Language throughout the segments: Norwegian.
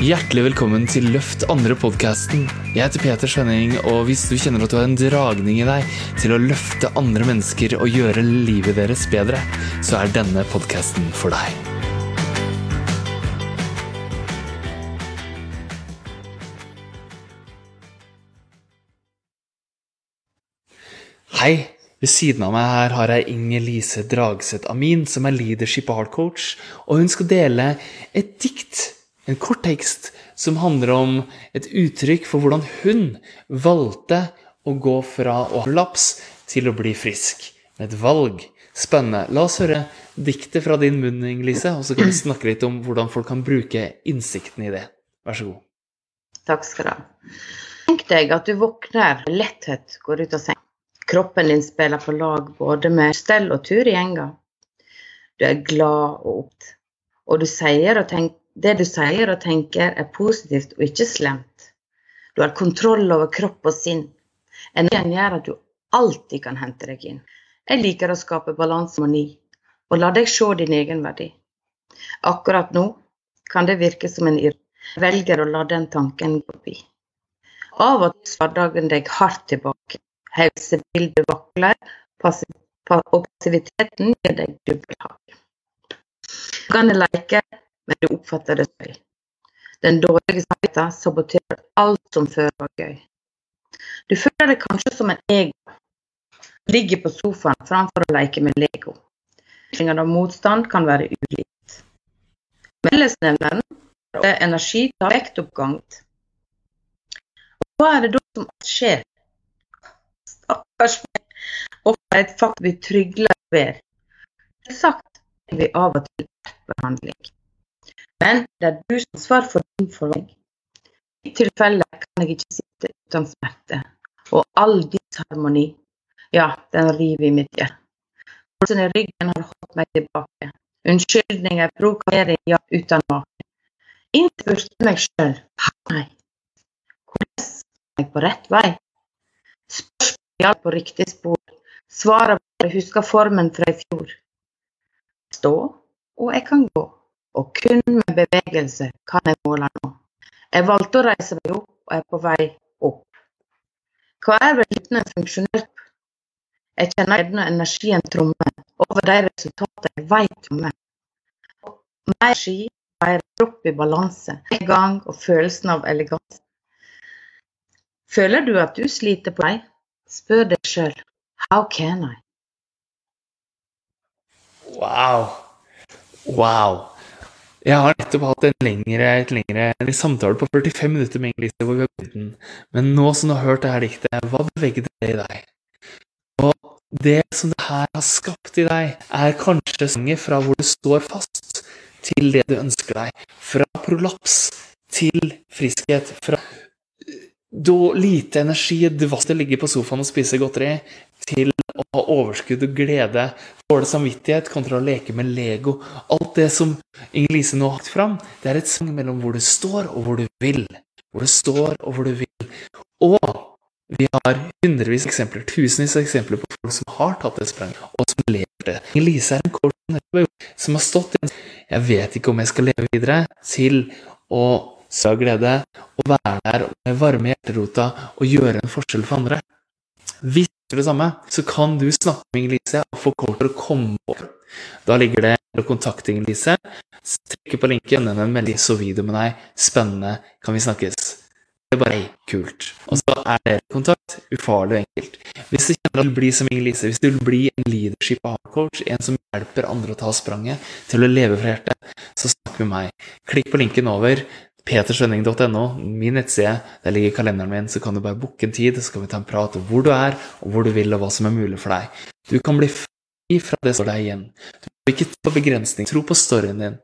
Hjertelig velkommen til Løft andre-podkasten. Jeg heter Peter Skjønning, og hvis du kjenner at du har en dragning i deg til å løfte andre mennesker og gjøre livet deres bedre, så er denne podkasten for deg. Hei! Ved siden av meg her har jeg Inger Lise Dragseth Amin, som er leadership art coach, og hun skal dele et dikt, en kort tekst, som handler om et uttrykk for hvordan hun valgte å gå fra å ha laps til å bli frisk. Med et valg. Spennende. La oss høre diktet fra din munn, Lise, og så kan vi snakke litt om hvordan folk kan bruke innsikten i det. Vær så god. Takk skal du ha. Tenk deg at du våkner letthet, går ut av seng. Kroppen din spiller på lag både med stell og tur i enga. Du er glad og opp. Og du sier og tenk, det du sier og tenker er positivt og ikke slemt. Du har kontroll over kropp og sinn. Energien gjør at du alltid kan hente deg inn. Jeg liker å skape balanse og harmoni, og la deg se din egen verdi. Akkurat nå kan det virke som en irr. Velger å la den tanken gå forbi. Av og til svarer dagen deg hardt tilbake. Helsebildet vakler, passiviteten gir deg dobbelthake. Du kan leke, men du oppfatter det selv. Den dårlige samvittigheten saboterer alt som før var gøy. Du føler deg kanskje som en ego. Ligger på sofaen framfor å leke med Lego. Utviklingen av motstand kan være ulikt. Fellesnevneren er energi tar vektoppgang. Hva er det da som skjer? Stakkars meg. Ofte er et fakt vi trygler ved. Selvsagt er vi av og til behandling. Men det er du som svarer for din forventning. I tilfelle kan jeg ikke sitte uten smerte. Og all disharmoni, ja, den river i mitt hjerte. Følelsen i ryggen har holdt meg tilbake. Unnskyldninger, provokering, ja, uten make. Inntil spurte meg sjøl nei, hvordan er jeg på rett vei? Spørsmålet gjaldt på riktig spor. Svaret var jeg husker formen fra i fjor. Stå, og jeg kan gå. Og kun med bevegelse kan jeg måle nå. Jeg valgte å reise meg opp, og er på vei opp. Hva er vel uten en funksjonell Jeg kjenner ennå energien tromme over de resultatene jeg vet om meg. Mer ski, mer kropp i balanse, en gang og følelsen av eleganse. Føler du at du sliter på deg? Spør deg sjøl how can I? Wow. Wow. Jeg har nettopp hatt en lengre, et lengre en samtale på 45 minutter med Inger-Lise hvor vi har gått den. Men nå som du har hørt det her diktet, hva beveget det i deg? Og det som det her har skapt i deg, er kanskje sanger fra hvor du står fast, til det du ønsker deg. Fra prolaps til friskhet. Fra da lite energi, dvaste ligge på sofaen og spise godteri, til å ha overskudd og glede, dårlig samvittighet kontra å leke med Lego. Alt det som Inger-Lise nå har hatt fram, det er et sang mellom hvor du står og hvor du vil. Hvor du står og hvor du vil. Og vi har hundrevis av eksempler, tusenvis av eksempler på folk som har tatt det spranget, og som lever det. Inger-Lise er en coach som har stått i en Jeg vet ikke om jeg skal leve videre, til å så glede å være der med varme hjerterota og gjøre en forskjell for andre. Hvis du gjør det samme, så kan du snakke med Inger-Lise og få kort til å komme over. Da ligger det å kontakte Inger-Lise. Trykk på linken, sende en melding, så video med deg. Spennende, kan vi snakkes? Det er bare kult. Og så er dere kontakt. Ufarlig og enkelt. Hvis du kjenner at du vil bli som Inger-Lise, hvis du vil bli en leadership coach, en som hjelper andre å ta spranget til å leve fra hjertet, så snakk med meg. Klikk på linken over peterskjønning.no, min nettside. Der ligger kalenderen min, så kan du bare booke en tid, så kan vi ta en prat om hvor du er, og hvor du vil, og hva som er mulig for deg. Du kan bli fri fra det som står deg igjen. Du må ikke ta begrensning, tro på storyen din,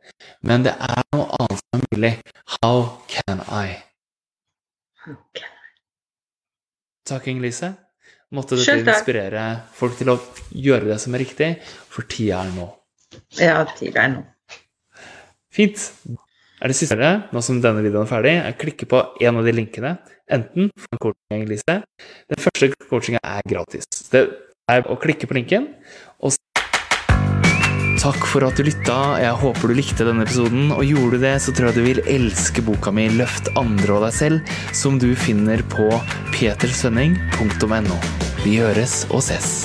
men det er noe annet som er mulig. How can I? Takk, Inger-Lise. Måtte dette inspirere folk til å gjøre det som er riktig, for tida er nå. Ja, tida er nå. Fint er det siste nå som denne videoen er ferdig, er klikke på en av de linkene. Enten for en coaching-liste. Den første coachinga er gratis. Det er å klikke på linken, og Takk for at du lytta. Jeg håper du likte denne episoden, og gjorde du det, så tror jeg du vil elske boka mi Løft andre og deg selv, som du finner på petersvenning.no. Vi høres og ses.